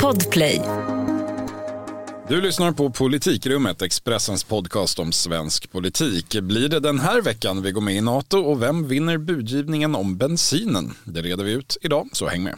Podplay. Du lyssnar på Politikrummet, Expressens podcast om svensk politik. Blir det den här veckan vi går med i NATO och vem vinner budgivningen om bensinen? Det reder vi ut idag, så häng med.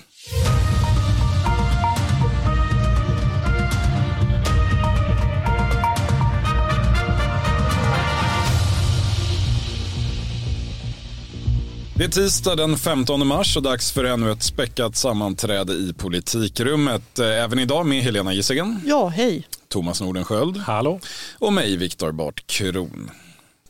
Det är tisdag den 15 mars och dags för ännu ett späckat sammanträde i politikrummet. Även idag med Helena Gissingen. Ja, hej. Thomas Nordenskjöld. Hallå. Och mig, Viktor Bart Kron.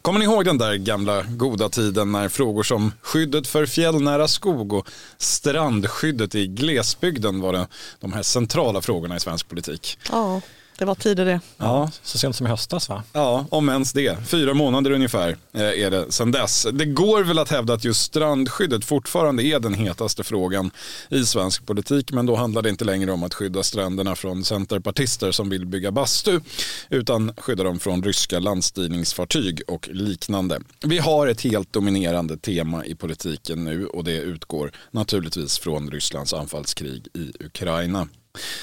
Kommer ni ihåg den där gamla goda tiden när frågor som skyddet för fjällnära skog och strandskyddet i glesbygden var de här centrala frågorna i svensk politik? Ja, det var tider det. Ja, så sent som i höstas va? Ja, om ens det. Fyra månader ungefär eh, är det sedan dess. Det går väl att hävda att just strandskyddet fortfarande är den hetaste frågan i svensk politik. Men då handlar det inte längre om att skydda stränderna från centerpartister som vill bygga bastu. Utan skydda dem från ryska landstigningsfartyg och liknande. Vi har ett helt dominerande tema i politiken nu och det utgår naturligtvis från Rysslands anfallskrig i Ukraina.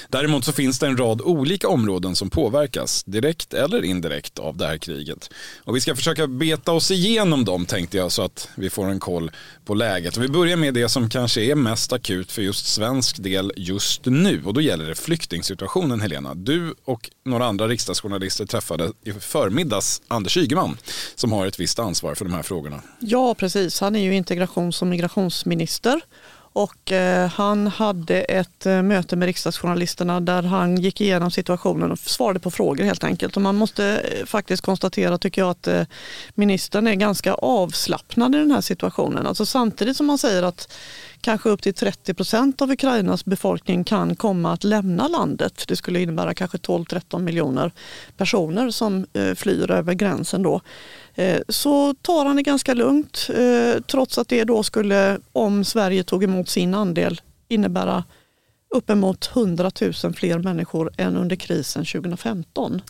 Däremot så finns det en rad olika områden som påverkas direkt eller indirekt av det här kriget. Och vi ska försöka beta oss igenom dem tänkte jag så att vi får en koll på läget. Och vi börjar med det som kanske är mest akut för just svensk del just nu och då gäller det flyktingsituationen Helena. Du och några andra riksdagsjournalister träffade i förmiddags Anders Ygeman som har ett visst ansvar för de här frågorna. Ja, precis. Han är ju integrations och migrationsminister och eh, han hade ett eh, möte med riksdagsjournalisterna där han gick igenom situationen och svarade på frågor helt enkelt. Och man måste eh, faktiskt konstatera, tycker jag, att eh, ministern är ganska avslappnad i den här situationen. Alltså samtidigt som man säger att kanske upp till 30 procent av Ukrainas befolkning kan komma att lämna landet. Det skulle innebära kanske 12-13 miljoner personer som eh, flyr över gränsen då. Eh, så tar han det ganska lugnt eh, trots att det då skulle, om Sverige tog emot sin andel, innebära uppemot 100 000 fler människor än under krisen 2015.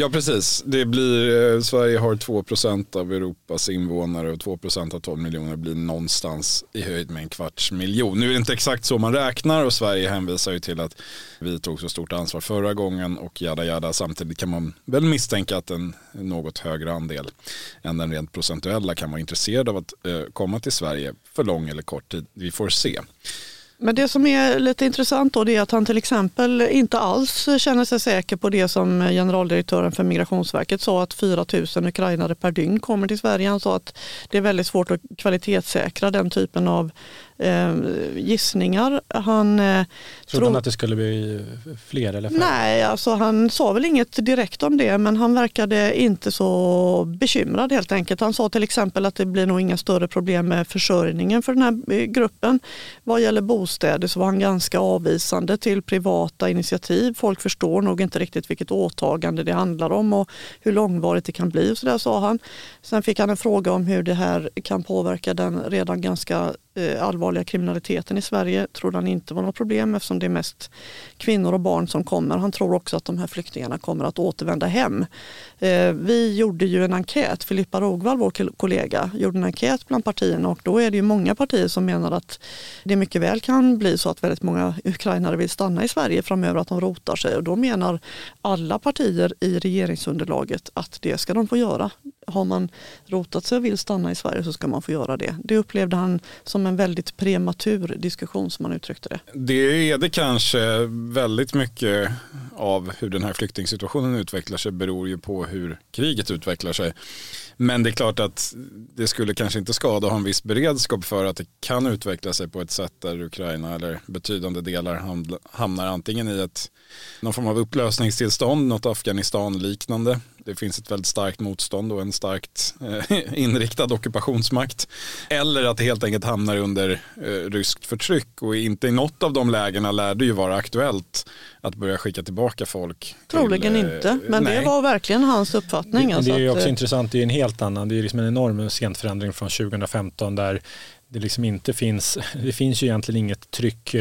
Ja precis, det blir, eh, Sverige har 2% av Europas invånare och 2% av 12 miljoner blir någonstans i höjd med en kvarts miljon. Nu är det inte exakt så man räknar och Sverige hänvisar ju till att vi tog så stort ansvar förra gången och jada jada. Samtidigt kan man väl misstänka att en något högre andel än den rent procentuella kan vara intresserad av att eh, komma till Sverige för lång eller kort tid. Vi får se. Men det som är lite intressant då är att han till exempel inte alls känner sig säker på det som generaldirektören för Migrationsverket sa att 4 000 ukrainare per dygn kommer till Sverige. Han sa att det är väldigt svårt att kvalitetssäkra den typen av eh, gissningar. Han eh, Trodde han att det skulle bli fler eller färre? Nej, alltså han sa väl inget direkt om det men han verkade inte så bekymrad helt enkelt. Han sa till exempel att det blir nog inga större problem med försörjningen för den här eh, gruppen. Vad gäller bostäder så var han ganska avvisande till privata initiativ. Folk förstår nog inte riktigt vilket åtagande det handlar om och hur långvarigt det kan bli och så där sa han. Sen fick han en fråga om hur det här kan påverka den redan ganska Eh, allvarliga kriminaliteten i Sverige trodde han inte var något problem eftersom det är mest kvinnor och barn som kommer. Han tror också att de här flyktingarna kommer att återvända hem. Eh, vi gjorde ju en enkät, Filippa Rogvall, vår kollega, gjorde en enkät bland partierna och då är det ju många partier som menar att det mycket väl kan bli så att väldigt många ukrainare vill stanna i Sverige framöver, att de rotar sig och då menar alla partier i regeringsunderlaget att det ska de få göra. Har man rotat sig och vill stanna i Sverige så ska man få göra det. Det upplevde han som en väldigt prematur diskussion som man uttryckte det. Det är det kanske väldigt mycket av hur den här flyktingsituationen utvecklar sig beror ju på hur kriget utvecklar sig. Men det är klart att det skulle kanske inte skada att ha en viss beredskap för att det kan utveckla sig på ett sätt där Ukraina eller betydande delar hamnar antingen i ett, någon form av upplösningstillstånd, något Afghanistan-liknande det finns ett väldigt starkt motstånd och en starkt eh, inriktad ockupationsmakt. Eller att det helt enkelt hamnar under eh, ryskt förtryck och inte i något av de lägena lär det ju vara aktuellt att börja skicka tillbaka folk. Troligen till, inte, men nej. det var verkligen hans uppfattning. Det, alltså det är ju att, också intressant, det är en helt annan, det är liksom en enorm sent förändring från 2015 där det liksom inte finns, det finns ju egentligen inget tryck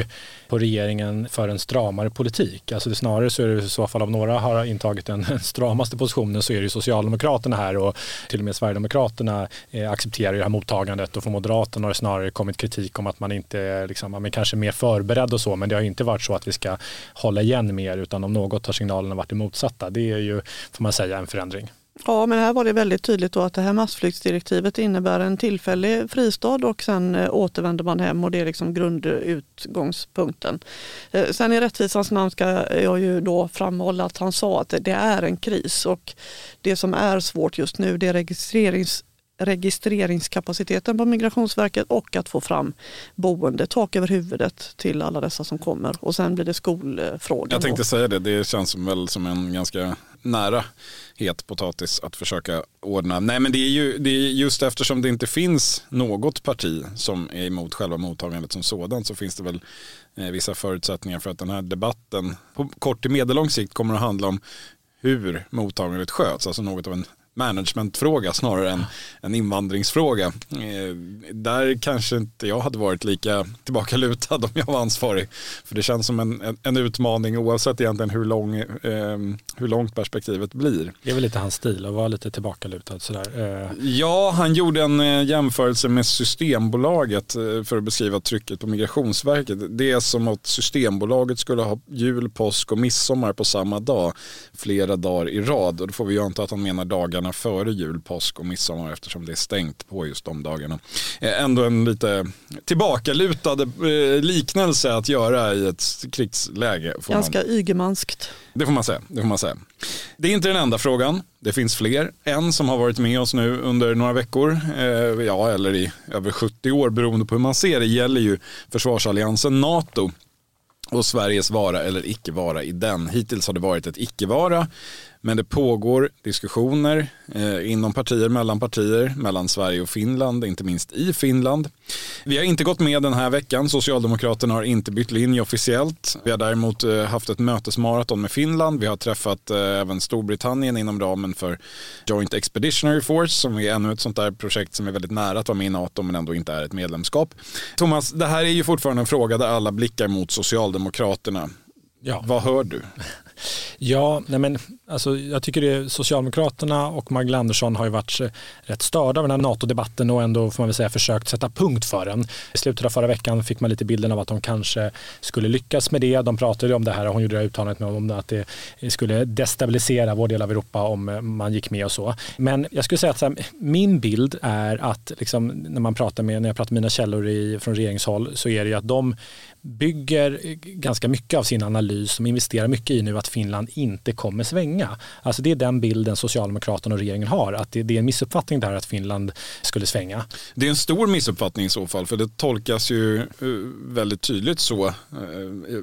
på regeringen för en stramare politik. Alltså det snarare så är det i så fall om några har intagit den, stramaste positionen så är det ju Socialdemokraterna här och till och med Sverigedemokraterna eh, accepterar ju det här mottagandet och från Moderaterna har det snarare kommit kritik om att man inte är liksom, man är kanske mer förberedd och så men det har inte varit så att vi ska hålla igen mer utan om något har signalerna varit det motsatta. Det är ju, får man säga, en förändring. Ja, men här var det väldigt tydligt då att det här massflyktsdirektivet innebär en tillfällig fristad och sen eh, återvänder man hem och det är liksom grundutgångspunkten. Eh, sen i rättvisans namn ska jag ju då framhålla att han sa att det är en kris och det som är svårt just nu det är registrerings registreringskapaciteten på Migrationsverket och att få fram boende, tak över huvudet till alla dessa som kommer. Och sen blir det skolfrågan. Jag tänkte säga det, det känns väl som en ganska nära het potatis att försöka ordna. Nej men det är ju det är just eftersom det inte finns något parti som är emot själva mottagandet som sådant så finns det väl eh, vissa förutsättningar för att den här debatten på kort till medellång sikt kommer att handla om hur mottagandet sköts, alltså något av en managementfråga snarare än en invandringsfråga. Eh, där kanske inte jag hade varit lika tillbakalutad om jag var ansvarig. För det känns som en, en utmaning oavsett egentligen hur, lång, eh, hur långt perspektivet blir. Det är väl lite hans stil att vara lite tillbakalutad sådär. Eh. Ja, han gjorde en eh, jämförelse med Systembolaget för att beskriva trycket på Migrationsverket. Det är som att Systembolaget skulle ha jul, påsk och midsommar på samma dag flera dagar i rad. Och då får vi ju anta att han menar dagarna dagarna före jul, påsk och midsommar eftersom det är stängt på just de dagarna. Eh, ändå en lite tillbakalutad eh, liknelse att göra i ett krigsläge. Ganska man. ygemanskt. Det får man säga. Det får man säga. Det är inte den enda frågan. Det finns fler. En som har varit med oss nu under några veckor, eh, ja eller i över 70 år beroende på hur man ser det, gäller ju försvarsalliansen NATO och Sveriges vara eller icke vara i den. Hittills har det varit ett icke-vara men det pågår diskussioner eh, inom partier, mellan partier, mellan Sverige och Finland, inte minst i Finland. Vi har inte gått med den här veckan. Socialdemokraterna har inte bytt linje officiellt. Vi har däremot eh, haft ett mötesmaraton med Finland. Vi har träffat eh, även Storbritannien inom ramen för Joint Expeditionary Force som är ännu ett sånt där projekt som är väldigt nära att vara med i NATO men ändå inte är ett medlemskap. Thomas, det här är ju fortfarande en fråga där alla blickar mot Socialdemokraterna. Ja. Vad hör du? Ja, nej men, alltså, jag tycker det, Socialdemokraterna och Magdalena Andersson har ju varit eh, rätt störda av den här NATO-debatten och ändå får man väl säga försökt sätta punkt för den. I slutet av förra veckan fick man lite bilden av att de kanske skulle lyckas med det. De pratade om det här och hon gjorde det här uttalandet med om att det skulle destabilisera vår del av Europa om eh, man gick med och så. Men jag skulle säga att här, min bild är att liksom, när man pratar med, när jag pratar med mina källor i, från regeringshåll så är det ju att de bygger ganska mycket av sin analys, de investerar mycket i nu att Finland inte kommer svänga. Alltså det är den bilden Socialdemokraterna och regeringen har, att det, det är en missuppfattning där att Finland skulle svänga. Det är en stor missuppfattning i så fall, för det tolkas ju eh, väldigt tydligt så eh,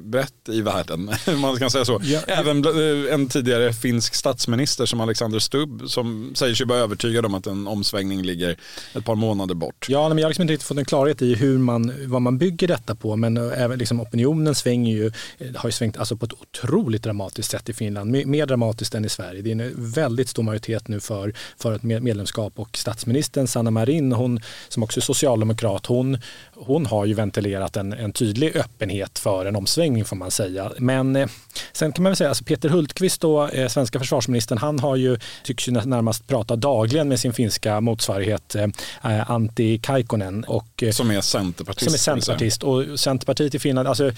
brett i världen, man kan säga så. Ja. Även eh, en tidigare finsk statsminister som Alexander Stubb som säger sig vara övertygad om att en omsvängning ligger ett par månader bort. Ja, men jag har liksom inte riktigt fått en klarhet i hur man, vad man bygger detta på, men även liksom opinionen svänger ju, eh, har ju svängt alltså på ett otroligt dramatiskt sätt i Finland, mer dramatiskt än i Sverige. Det är en eh, väldigt stor majoritet nu för, för ett medlemskap och statsministern Sanna Marin, hon som också är socialdemokrat, hon, hon har ju ventilerat en, en tydlig öppenhet för en omsvängning får man säga. Men eh, sen kan man väl säga, alltså Peter Hultqvist då, eh, svenska försvarsministern, han har ju, tycks ju närmast prata dagligen med sin finska motsvarighet eh, Antti Kaikkonen. Och, eh, som är centerpartist. Som är centerpartist och Centerpartiet i Finland, alltså, eh,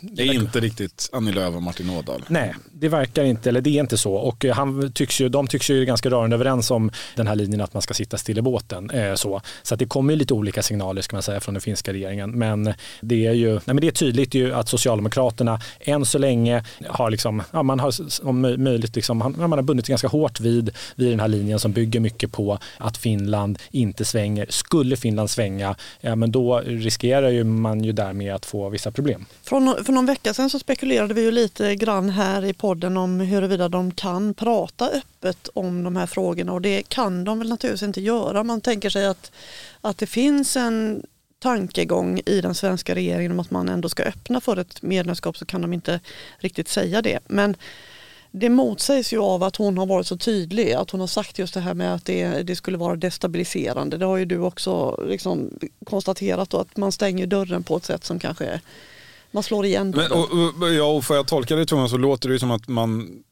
det är inte riktigt Annie Lööf och Martin Ådahl. Nej, det verkar inte, eller det är inte så. Och eh, han tycks ju, de tycks ju ganska rörande överens om den här linjen att man ska sitta still i båten. Eh, så så det kommer lite olika signaler ska man säga från den finska regeringen. Men det är ju nej, men det är tydligt ju att Socialdemokraterna än så länge har, liksom, ja, man har om möjligt liksom, man har bundit ganska hårt vid, vid den här linjen som bygger mycket på att Finland inte svänger. Skulle Finland svänga, ja, men då riskerar ju man ju därmed att få vissa problem. Från, för någon vecka sedan så spekulerade vi ju lite grann här i podden om huruvida de kan prata öppet om de här frågorna och det kan de väl naturligtvis inte göra. Man tänker sig att, att det finns en tankegång i den svenska regeringen om att man ändå ska öppna för ett medlemskap så kan de inte riktigt säga det. Men det motsägs ju av att hon har varit så tydlig, att hon har sagt just det här med att det, det skulle vara destabiliserande. Det har ju du också liksom konstaterat då, att man stänger dörren på ett sätt som kanske är, man slår igen Men, och, och, ja, och får jag tolka det Thomas så låter det ju som att man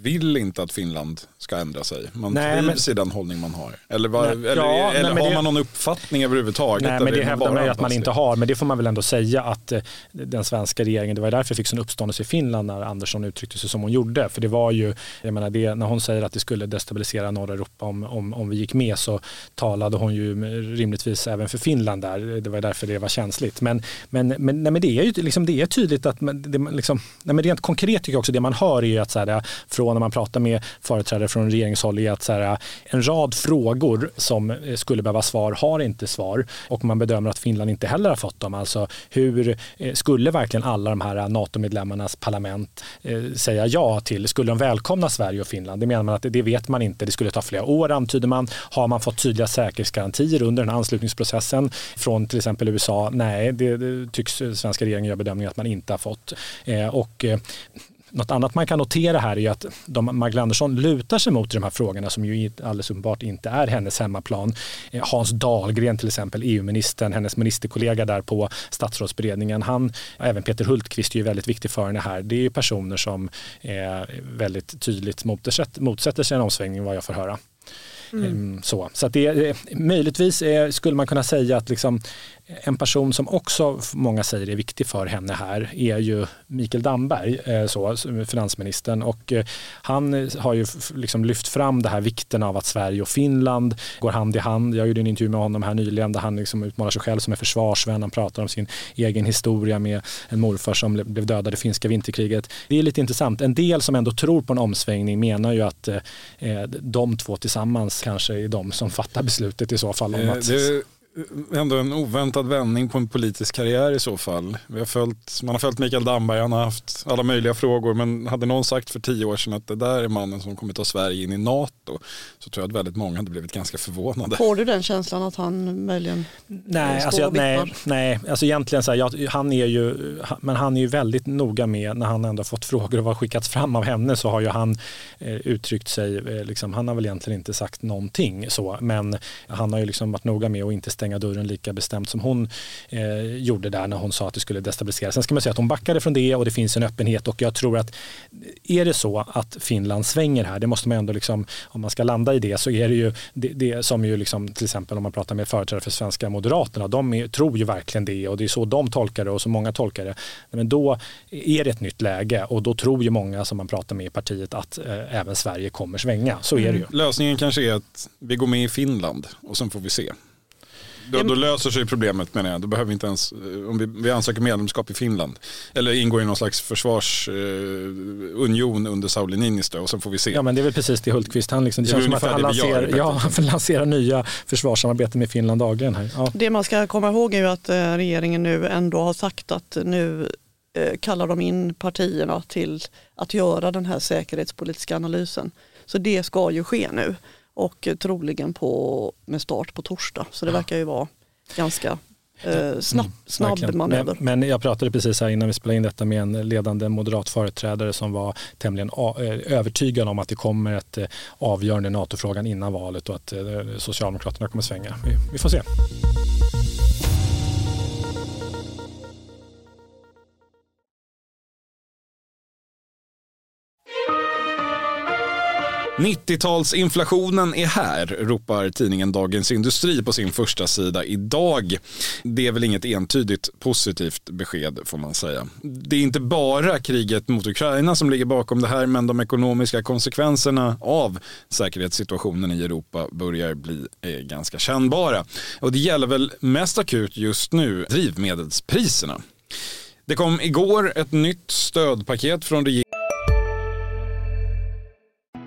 vill inte att Finland ska ändra sig. Man nej, trivs men... i den hållning man har. Eller, var, nej, eller, ja, eller nej, har det... man någon uppfattning överhuvudtaget? Nej, men det hävdar man ju att man inte har. Men det får man väl ändå säga att eh, den svenska regeringen, det var därför det fick sån uppståndelse i Finland när Andersson uttryckte sig som hon gjorde. För det var ju, jag menar det, när hon säger att det skulle destabilisera norra Europa om, om, om vi gick med så talade hon ju rimligtvis även för Finland där. Det var därför det var känsligt. Men, men, men, nej, men det är ju liksom, det är tydligt att man, det, liksom, nej, men rent konkret tycker jag också det man hör är ju att så här, från när man pratar med företrädare från regeringshåll är att så här, en rad frågor som eh, skulle behöva svar har inte svar och man bedömer att Finland inte heller har fått dem. Alltså hur eh, skulle verkligen alla de här NATO-medlemmarnas parlament eh, säga ja till? Skulle de välkomna Sverige och Finland? Det menar man att det vet man inte. Det skulle ta flera år antyder man. Har man fått tydliga säkerhetsgarantier under den här anslutningsprocessen från till exempel USA? Nej, det, det tycks svenska regeringen göra bedömningen att man inte har fått. Och något annat man kan notera här är att de Magdalena Andersson lutar sig mot i de här frågorna som ju alldeles uppenbart inte är hennes hemmaplan. Eh, Hans Dahlgren till exempel, EU-ministern, hennes ministerkollega där på statsrådsberedningen, han, även Peter Hultqvist är ju väldigt viktig för henne här. Det är personer som eh, väldigt tydligt motsätter sig en omsvängning vad jag får höra. Mm. Ehm, så, så att det, möjligtvis skulle man kunna säga att liksom, en person som också många säger är viktig för henne här är ju Mikael Damberg, eh, så, finansministern. Och eh, han har ju liksom lyft fram det här vikten av att Sverige och Finland går hand i hand. Jag gjorde en intervju med honom här nyligen där han liksom utmålar sig själv som en försvarsvän. Han pratar om sin egen historia med en morfar som blev dödad i finska vinterkriget. Det är lite intressant. En del som ändå tror på en omsvängning menar ju att eh, de två tillsammans kanske är de som fattar beslutet i så fall. Om att... det ändå en oväntad vändning på en politisk karriär i så fall. Vi har följt, man har följt Mikael Damberg, han har haft alla möjliga frågor men hade någon sagt för tio år sedan att det där är mannen som kommer ta Sverige in i NATO så tror jag att väldigt många hade blivit ganska förvånade. Får du den känslan att han möjligen Nej, alltså jag, nej, nej, alltså egentligen så här, jag, han är ju, men han är ju väldigt noga med när han ändå fått frågor och har skickats fram av henne så har ju han eh, uttryckt sig, eh, liksom, han har väl egentligen inte sagt någonting så men han har ju liksom varit noga med att inte stänga dörren lika bestämt som hon eh, gjorde där när hon sa att det skulle destabilisera. Sen ska man säga att hon backade från det och det finns en öppenhet och jag tror att eh, är det så att Finland svänger här, det måste man ändå liksom, om man ska landa i det så är det ju det, det som ju liksom till exempel om man pratar med företrädare för svenska moderaterna, de är, tror ju verkligen det och det är så de tolkar det och så många tolkar det. Men då är det ett nytt läge och då tror ju många som man pratar med i partiet att eh, även Sverige kommer svänga. Så är det ju. Mm. Lösningen kanske är att vi går med i Finland och sen får vi se. Då, då, löser sig problemet menar jag. Då behöver vi inte ens, eh, om vi, vi ansöker medlemskap i Finland. Eller ingår i någon slags försvarsunion eh, under Sauli Niinistö och sen får vi se. Ja men det är väl precis det Hultqvist, han, liksom, det, det känns som att han lanserar, ja, han lanserar nya försvarssamarbeten med Finland dagligen. Här. Ja. Det man ska komma ihåg är ju att eh, regeringen nu ändå har sagt att nu kallar de in partierna till att göra den här säkerhetspolitiska analysen. Så det ska ju ske nu och troligen på, med start på torsdag. Så det verkar ju vara ganska eh, snabb, mm, snabb manöver. Men, men, jag pratade precis här innan vi spelade in detta med en ledande moderat företrädare som var tämligen eh, övertygad om att det kommer ett eh, avgörande NATO-frågan innan valet och att eh, Socialdemokraterna kommer svänga. Vi, vi får se. 90-talsinflationen är här, ropar tidningen Dagens Industri på sin första sida idag. Det är väl inget entydigt positivt besked får man säga. Det är inte bara kriget mot Ukraina som ligger bakom det här, men de ekonomiska konsekvenserna av säkerhetssituationen i Europa börjar bli eh, ganska kännbara. Och det gäller väl mest akut just nu drivmedelspriserna. Det kom igår ett nytt stödpaket från regeringen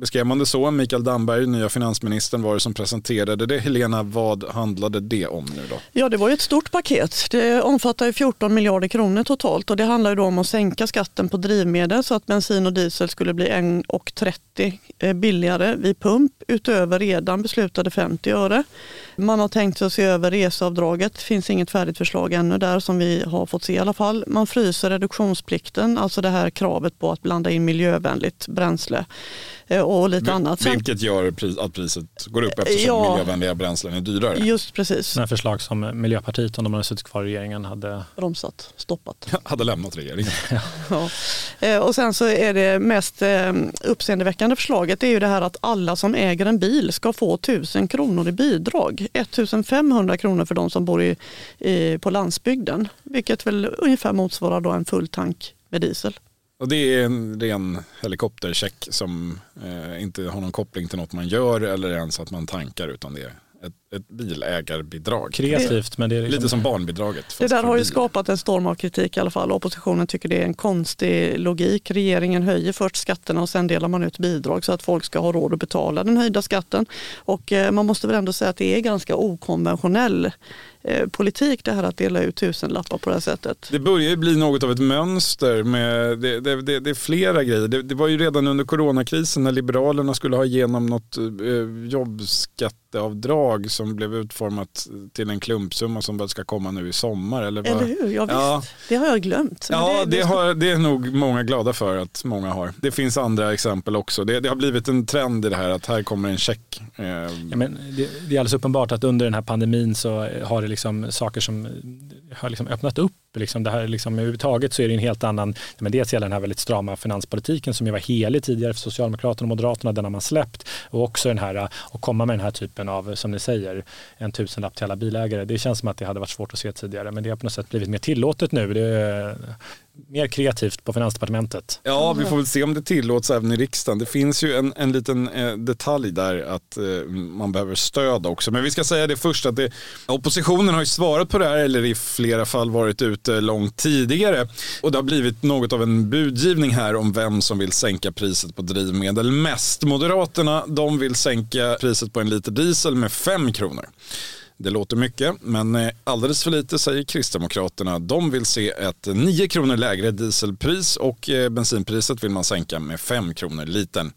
beskrev man det så. Mikael Damberg, nya finansministern, var det som presenterade det. Helena, vad handlade det om nu då? Ja, det var ju ett stort paket. Det omfattar 14 miljarder kronor totalt och det handlar ju då om att sänka skatten på drivmedel så att bensin och diesel skulle bli 1,30 eh, billigare vid pump utöver redan beslutade 50 öre. Man har tänkt sig att se över reseavdraget. Det finns inget färdigt förslag ännu där som vi har fått se i alla fall. Man fryser reduktionsplikten, alltså det här kravet på att blanda in miljövänligt bränsle. Eh, och lite annat. Sen, Vilket gör att priset går upp eftersom ja, miljövänliga bränslen är dyrare. Just precis. Sådana förslag som Miljöpartiet, om de hade suttit kvar i regeringen, hade bromsat, stoppat. hade lämnat regeringen. ja. Eh, och sen så är det mest eh, uppseendeväckande förslaget är ju det här att alla som äger en bil ska få 1000 kronor i bidrag. 1500 kronor för de som bor i, i, på landsbygden, vilket väl ungefär motsvarar då en full tank med diesel. Och det är en ren helikoptercheck som eh, inte har någon koppling till något man gör eller ens att man tankar utan det är ett, ett bilägarbidrag. Kreativt men det är liksom... Lite som barnbidraget. Det där har ju skapat en storm av kritik i alla fall. Oppositionen tycker det är en konstig logik. Regeringen höjer först skatterna och sen delar man ut bidrag så att folk ska ha råd att betala den höjda skatten. Och eh, man måste väl ändå säga att det är ganska okonventionell Eh, politik det här att dela ut tusenlappar på det här sättet. Det börjar ju bli något av ett mönster med, det, det, det, det är flera grejer. Det, det, var ju redan under coronakrisen när Liberalerna skulle ha igenom något eh, jobbskatteavdrag som blev utformat till en klumpsumma som väl ska komma nu i sommar. Eller, vad? eller hur, ja, visst. Ja. Det har jag glömt. Ja, det, har, det är nog många glada för att många har. Det finns andra exempel också. Det, har blivit en trend i det här att här kommer en check. Eh. Ja, men det, det är alldeles uppenbart att under den här pandemin så har det liksom saker som har liksom öppnat upp. Liksom det här liksom, överhuvudtaget så är det en helt annan, men dels gäller den här väldigt strama finanspolitiken som ju var helig tidigare för Socialdemokraterna och Moderaterna, den har man släppt. Och också den här att komma med den här typen av, som ni säger, en tusenlapp till alla bilägare. Det känns som att det hade varit svårt att se tidigare, men det har på något sätt blivit mer tillåtet nu. Det, är eh, mer kreativt på Finansdepartementet. Ja, vi får väl se om det tillåts även i riksdagen. Det finns ju en, en liten eh, detalj där att eh, man behöver stöd också. Men vi ska säga det först att det, oppositionen har ju svarat på det här eller i flera fall varit ute Eh, långt tidigare. Och det har blivit något av en budgivning här om vem som vill sänka priset på drivmedel mest. Moderaterna de vill sänka priset på en liter diesel med 5 kronor. Det låter mycket, men eh, alldeles för lite säger Kristdemokraterna. De vill se ett 9 kronor lägre dieselpris och eh, bensinpriset vill man sänka med 5 kronor litern.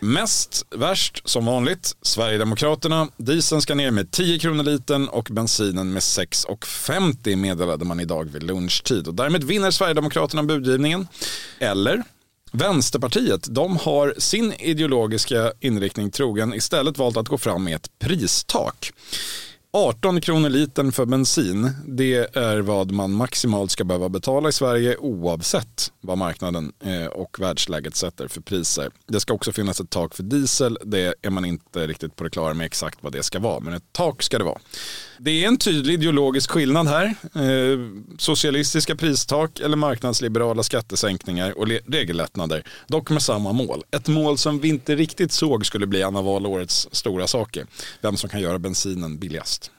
Mest värst som vanligt Sverigedemokraterna. Dieseln ska ner med 10 kronor litern och bensinen med 6,50 meddelade man idag vid lunchtid. Och därmed vinner Sverigedemokraterna budgivningen. Eller Vänsterpartiet de har sin ideologiska inriktning trogen istället valt att gå fram med ett pristak. 18 kronor litern för bensin, det är vad man maximalt ska behöva betala i Sverige oavsett vad marknaden eh, och världsläget sätter för priser. Det ska också finnas ett tak för diesel, det är man inte riktigt på det klara med exakt vad det ska vara, men ett tak ska det vara. Det är en tydlig ideologisk skillnad här. Eh, socialistiska pristak eller marknadsliberala skattesänkningar och regellättnader. Dock med samma mål. Ett mål som vi inte riktigt såg skulle bli en av valårets stora saker. Vem som kan göra bensinen billigast.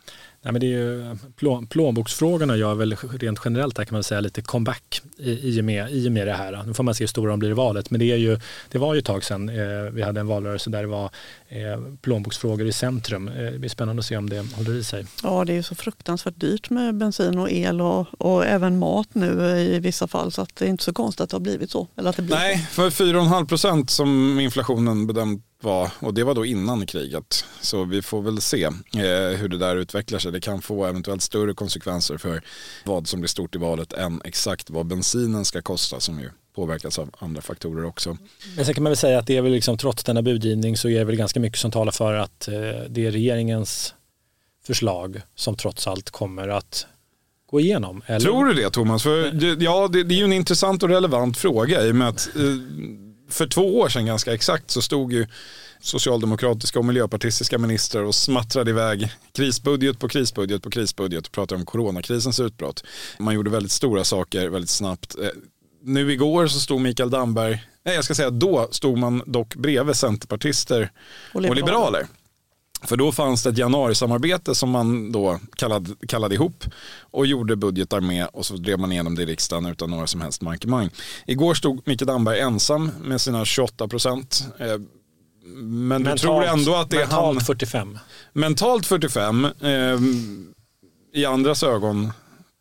Nej, men det är ju, plå, plånboksfrågorna gör väl rent generellt där kan man säga lite comeback i, i, och, med, i och med det här. Nu får man se hur stora de blir i valet men det, är ju, det var ju ett tag sedan eh, vi hade en valrörelse där det var eh, plånboksfrågor i centrum. Eh, det blir spännande att se om det håller i sig. Ja det är ju så fruktansvärt dyrt med bensin och el och, och även mat nu i vissa fall så att det är inte så konstigt att det har blivit så. Eller att det blir Nej, för 4,5 procent som inflationen bedömt var, och det var då innan kriget. Så vi får väl se eh, hur det där utvecklar sig. Det kan få eventuellt större konsekvenser för vad som blir stort i valet än exakt vad bensinen ska kosta som ju påverkas av andra faktorer också. Men sen kan man väl säga att det är väl liksom, trots denna budgivning så är det väl ganska mycket som talar för att eh, det är regeringens förslag som trots allt kommer att gå igenom. Eller? Tror du det Thomas? För, ja, det, det, är ju en intressant och relevant fråga i och med att eh, för två år sedan ganska exakt så stod ju socialdemokratiska och miljöpartistiska ministrar och smattrade iväg krisbudget på krisbudget på krisbudget och pratade om coronakrisens utbrott. Man gjorde väldigt stora saker väldigt snabbt. Eh, nu igår så stod Mikael Damberg Nej, jag ska säga då stod man dock bredvid centerpartister och liberaler. Och liberaler. För då fanns det ett januarisamarbete som man då kallade, kallade ihop och gjorde budgetar med och så drev man igenom det i riksdagen utan några som helst mankemang. Igår stod Mikael Damberg ensam med sina 28 procent. Eh, men mentalt, du tror ändå att det är mentalt han... 45. Mentalt 45. Eh, I andras ögon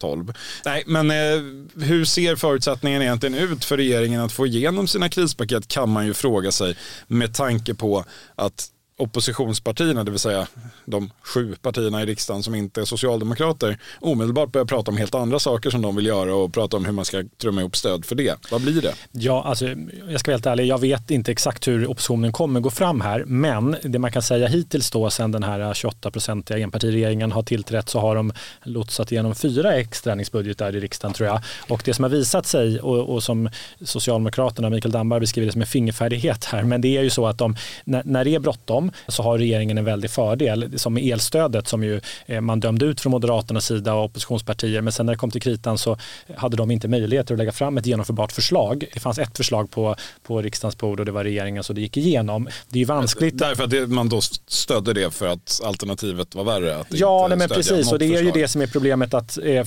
12. Nej, men eh, hur ser förutsättningen egentligen ut för regeringen att få igenom sina krispaket kan man ju fråga sig med tanke på att oppositionspartierna, det vill säga de sju partierna i riksdagen som inte är socialdemokrater, omedelbart börjar prata om helt andra saker som de vill göra och prata om hur man ska trumma ihop stöd för det. Vad blir det? Ja, alltså, jag ska vara helt ärlig, jag vet inte exakt hur oppositionen kommer gå fram här, men det man kan säga hittills då sedan den här 28-procentiga enpartiregeringen har tillträtt så har de lotsat igenom fyra extra ändringsbudgetar i riksdagen tror jag. Och det som har visat sig och, och som Socialdemokraterna, Mikael Damberg beskriver det som en fingerfärdighet här, men det är ju så att de, när, när det är bråttom så har regeringen en väldig fördel. Som med elstödet som ju eh, man dömde ut från Moderaternas sida och oppositionspartier. Men sen när det kom till kritan så hade de inte möjligheter att lägga fram ett genomförbart förslag. Det fanns ett förslag på, på riksdagens bord och det var regeringen så det gick igenom. Det är vanskligt. Därför att det, man då stödde det för att alternativet var värre? Att ja, nej, men precis och det är ju det som är problemet att eh,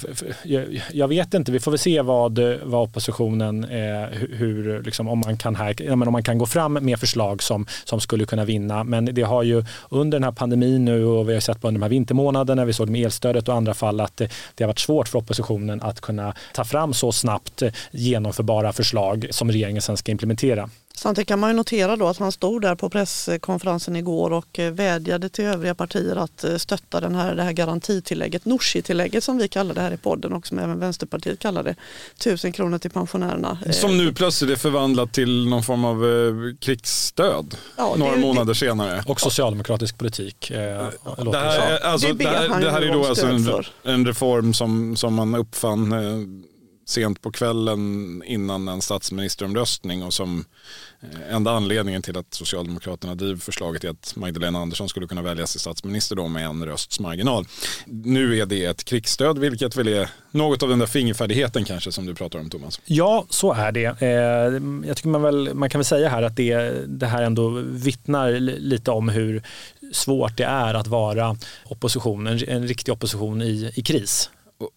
jag vet inte, vi får väl se vad, vad oppositionen, eh, hur, liksom, om, man kan här, om man kan gå fram med förslag som, som skulle kunna vinna. Men det har ju under den här pandemin nu och vi har sett på under de här vintermånaderna, vi såg det med elstödet och andra fall att det har varit svårt för oppositionen att kunna ta fram så snabbt eh, genomförbara förslag som regeringen sen ska implementera. Samtidigt kan man ju notera då att han stod där på presskonferensen igår och eh, vädjade till övriga partier att eh, stötta den här, det här garantitillägget, Nooshi-tillägget som vi kallar det här i podden och som även Vänsterpartiet kallar det. Tusen kronor till pensionärerna. Eh, som nu plötsligt är förvandlat till någon form av krigsstöd ja, några det, månader senare. Och socialdemokratisk politik. det, här, alltså, det, här, det här är då alltså en, en reform som, som man uppfann sent på kvällen innan en statsministeromröstning och som eh, enda anledningen till att Socialdemokraterna driver förslaget är att Magdalena Andersson skulle kunna väljas till statsminister då med en rösts marginal. Nu är det ett krigsstöd vilket väl är något av den där fingerfärdigheten kanske som du pratar om Thomas. Ja, så är det. Eh, jag tycker man, väl, man kan väl säga här att det, det här ändå vittnar lite om hur svårt det är att vara opposition, en, en riktig opposition i, i kris.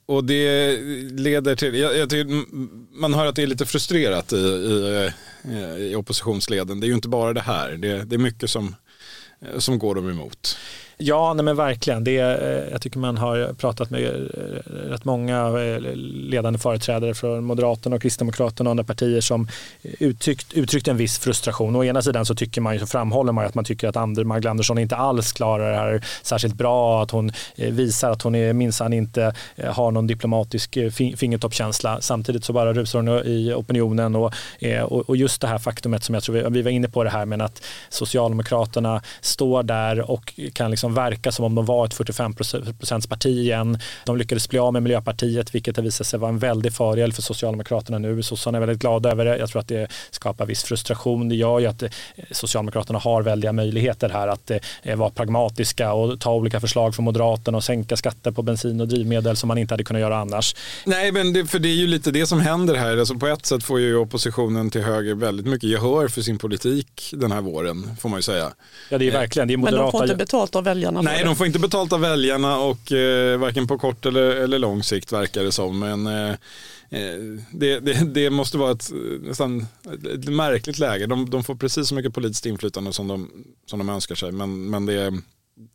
Och det leder till, jag, jag tycker, man hör att det är lite frustrerat i, i, eh, i oppositionsleden. Det är ju inte bara det här, det, det är mycket som, eh, som går dem emot. Ja, nej men verkligen. Det, eh, jag tycker man har pratat med eh, rätt många eh, ledande företrädare från Moderaterna och Kristdemokraterna och andra partier som uttryckt, uttryckt en viss frustration. Å ena sidan så tycker man ju, så framhåller man att man tycker att Magdalena Andersson inte alls klarar det här särskilt bra, att hon visar att hon minsann inte har någon diplomatisk fingertoppkänsla. Samtidigt så bara rusar hon i opinionen och, och just det här faktumet som jag tror vi, vi var inne på det här med att Socialdemokraterna står där och kan liksom liksom verka som om de var ett 45 parti igen. De lyckades bli av med Miljöpartiet vilket har visat sig vara en väldig fördel för Socialdemokraterna nu. Sossarna är väldigt glada över det. Jag tror att det skapar viss frustration. Det gör ju att eh, Socialdemokraterna har väldiga möjligheter här att eh, vara pragmatiska och ta olika förslag från Moderaterna och sänka skatter på bensin och drivmedel som man inte hade kunnat göra annars. Nej, men det, för det är ju lite det som händer här. Alltså på ett sätt får ju oppositionen till höger väldigt mycket gehör för sin politik den här våren, får man ju säga. Ja, det är verkligen. Det är moderata... Men de får inte betalt av väljarna Nej, de får inte betalt av väljarna och eh, varken på kort eller, eller lång sikt verkar det som. Men eh, eh det, det, det, måste vara ett, nästan ett märkligt läge. De, de, får precis så mycket politiskt inflytande som de, som de önskar sig. Men, men det,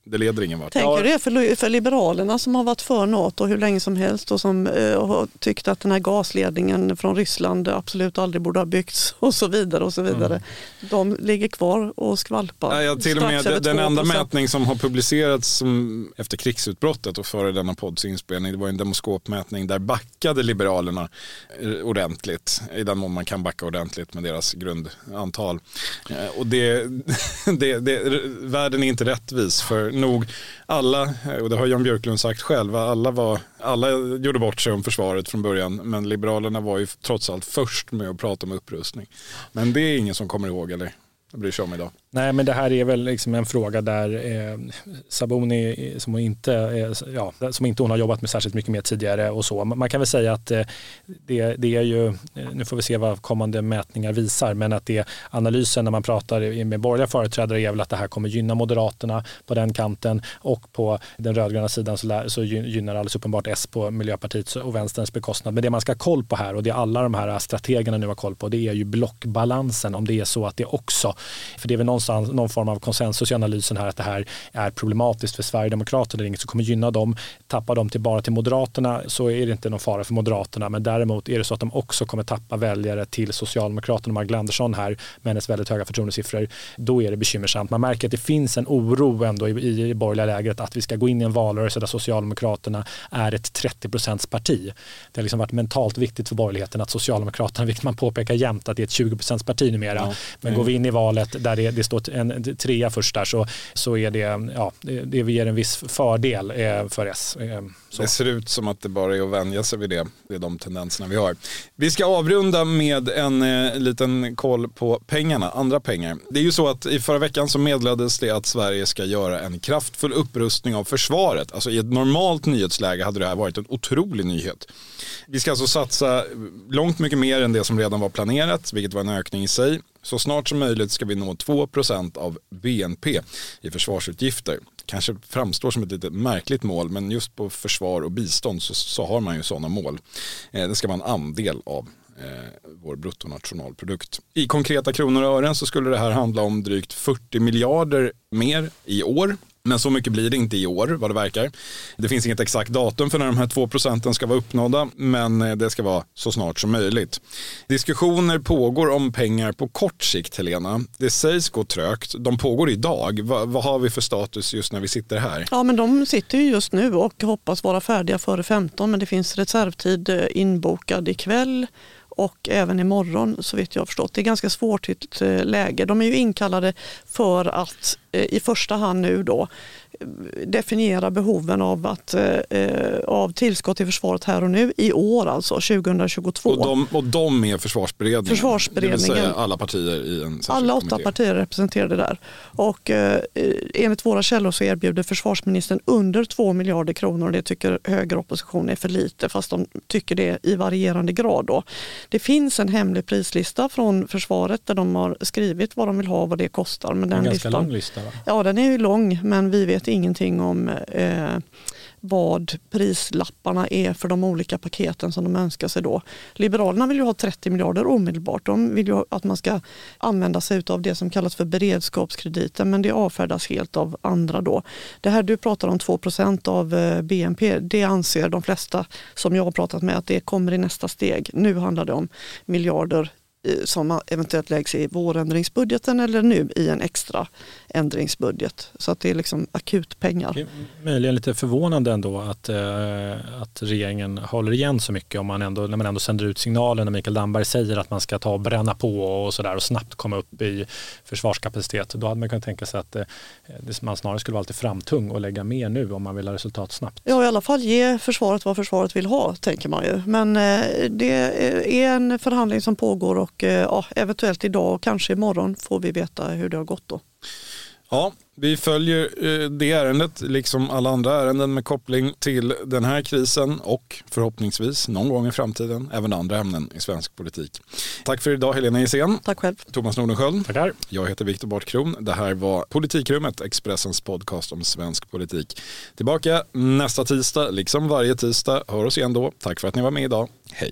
det leder ingen vart. Tänker det för, för Liberalerna som har varit för NATO hur länge som helst och som eh, har tyckt att den här gasledningen från Ryssland absolut aldrig borde ha byggts och så vidare. och så vidare. Mm. De ligger kvar och skvalpar. Ja, till och med den, den enda mätning som har publicerats som, efter krigsutbrottet och före denna podds inspelning det var en demoskopmätning där backade Liberalerna eh, ordentligt i den mån man kan backa ordentligt med deras grundantal. Eh, och det, det, det, världen är inte rättvis för nog alla, eh, och det har Jan Björklund sagt själv, alla, var, alla gjorde bort sig om försvaret från början. Men Liberalerna var ju trots allt först med att prata om upprustning. Men det är ingen som kommer ihåg eller? Bryr sig om idag. Nej, men det här är väl liksom en fråga där eh, Saboni, som hon, inte, eh, ja, som inte hon har jobbat med särskilt mycket med tidigare och så. Man kan väl säga att eh, det, det, är ju, eh, nu får vi se vad kommande mätningar visar, men att det analysen när man pratar med borgerliga företrädare är väl att det här kommer gynna Moderaterna på den kanten och på den rödgröna sidan så, lär, så gynnar alldeles uppenbart S på Miljöpartiets och Vänsterns bekostnad. Men det man ska ha koll på här och det alla de här strategerna nu har koll på, det är ju blockbalansen om det är så att det också, för det är väl någon någonstans någon form av konsensus i analysen här att det här är problematiskt för Sverigedemokraterna. Det är inget som kommer gynna dem. Tappar de till bara till Moderaterna så är det inte någon fara för Moderaterna. Men däremot är det så att de också kommer tappa väljare till Socialdemokraterna. Magdalena Andersson här med hennes väldigt höga förtroendesiffror. Då är det bekymmersamt. Man märker att det finns en oro ändå i, i, i borgerliga lägret att vi ska gå in i en valrörelse där Socialdemokraterna är ett 30 parti. Det har liksom varit mentalt viktigt för borgerligheten att Socialdemokraterna, vilket man påpekar jämt, att det är ett 20 parti numera. Ja. Men går vi in i valet där det, det står en trea först där så, så är det, ja, det, det ger en viss fördel eh, för S. Eh, så. Det ser ut som att det bara är att vänja sig vid det. Det är de tendenserna vi har. Vi ska avrunda med en eh, liten koll på pengarna, andra pengar. Det är ju så att i förra veckan så meddelades det att Sverige ska göra en kraftfull upprustning av försvaret. Alltså i ett normalt nyhetsläge hade det här varit en otrolig nyhet. Vi ska alltså satsa långt mycket mer än det som redan var planerat, vilket var en ökning i sig. Så snart som möjligt ska vi nå 2% av BNP i försvarsutgifter. Kanske framstår som ett lite märkligt mål men just på försvar och bistånd så, så har man ju sådana mål. Eh, det ska vara en andel av eh, vår bruttonationalprodukt. I konkreta kronor och ören så skulle det här handla om drygt 40 miljarder mer i år men så mycket blir det inte i år vad det verkar. Det finns inget exakt datum för när de här två procenten ska vara uppnådda men eh, det ska vara så snart som möjligt. Diskussioner pågår om pengar på kort sikt Helena. Det sägs gå trögt. De pågår idag. Va, vad har vi för status just när vi sitter här? Ja men de sitter ju just nu och hoppas vara färdiga före 15 men det finns reservtid eh, inbokad ikväll och även imorgon så vet jag förstått. Det är ganska svårt eh, läge. De är ju inkallade för att i första hand nu då definiera behoven av, att, eh, av tillskott till försvaret här och nu i år, alltså 2022. Och de, och de är försvarsberedningen? Försvarsberedningen. Det vill säga alla partier i en Alla åtta kommitté. partier är representerade där. Och, eh, enligt våra källor så erbjuder försvarsministern under 2 miljarder kronor och det tycker högeroppositionen är för lite fast de tycker det i varierande grad. Då. Det finns en hemlig prislista från försvaret där de har skrivit vad de vill ha och vad det kostar. Men den en ganska listan, lång lista va? Ja den är ju lång men vi vet ingenting om eh, vad prislapparna är för de olika paketen som de önskar sig då. Liberalerna vill ju ha 30 miljarder omedelbart. De vill ju att man ska använda sig av det som kallas för beredskapskrediten men det avfärdas helt av andra då. Det här du pratar om 2% av eh, BNP, det anser de flesta som jag har pratat med att det kommer i nästa steg. Nu handlar det om miljarder som eventuellt läggs i vårändringsbudgeten eller nu i en extra ändringsbudget. Så att det är liksom akutpengar. Det är möjligen lite förvånande ändå att, eh, att regeringen håller igen så mycket om man ändå, när man ändå sänder ut signalen när Mikael Damberg säger att man ska ta och bränna på och sådär och snabbt komma upp i försvarskapacitet. Då hade man kunnat tänka sig att eh, man snarare skulle vara lite framtung och lägga mer nu om man vill ha resultat snabbt. Ja i alla fall ge försvaret vad försvaret vill ha tänker man ju. Men eh, det är en förhandling som pågår och och eh, ja, eventuellt idag och kanske imorgon får vi veta hur det har gått då. Ja, vi följer eh, det ärendet, liksom alla andra ärenden med koppling till den här krisen och förhoppningsvis någon gång i framtiden även andra ämnen i svensk politik. Tack för idag Helena Gissén. Tack själv. Thomas Nordenskjöld. Tackar. Jag heter Viktor Bartkron. Det här var Politikrummet, Expressens podcast om svensk politik. Tillbaka nästa tisdag, liksom varje tisdag. Hör oss igen då. Tack för att ni var med idag. Hej.